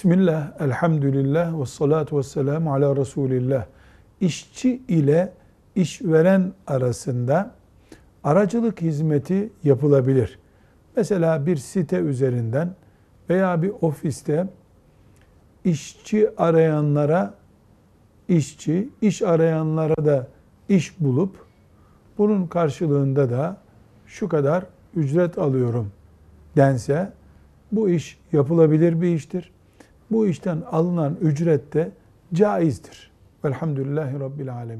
Bismillah, elhamdülillah ve salatu ve selamu ala Resulillah. İşçi ile işveren arasında aracılık hizmeti yapılabilir. Mesela bir site üzerinden veya bir ofiste işçi arayanlara işçi, iş arayanlara da iş bulup bunun karşılığında da şu kadar ücret alıyorum dense bu iş yapılabilir bir iştir. Bu işten alınan ücret de caizdir. Velhamdülillahi Rabbil Alemin.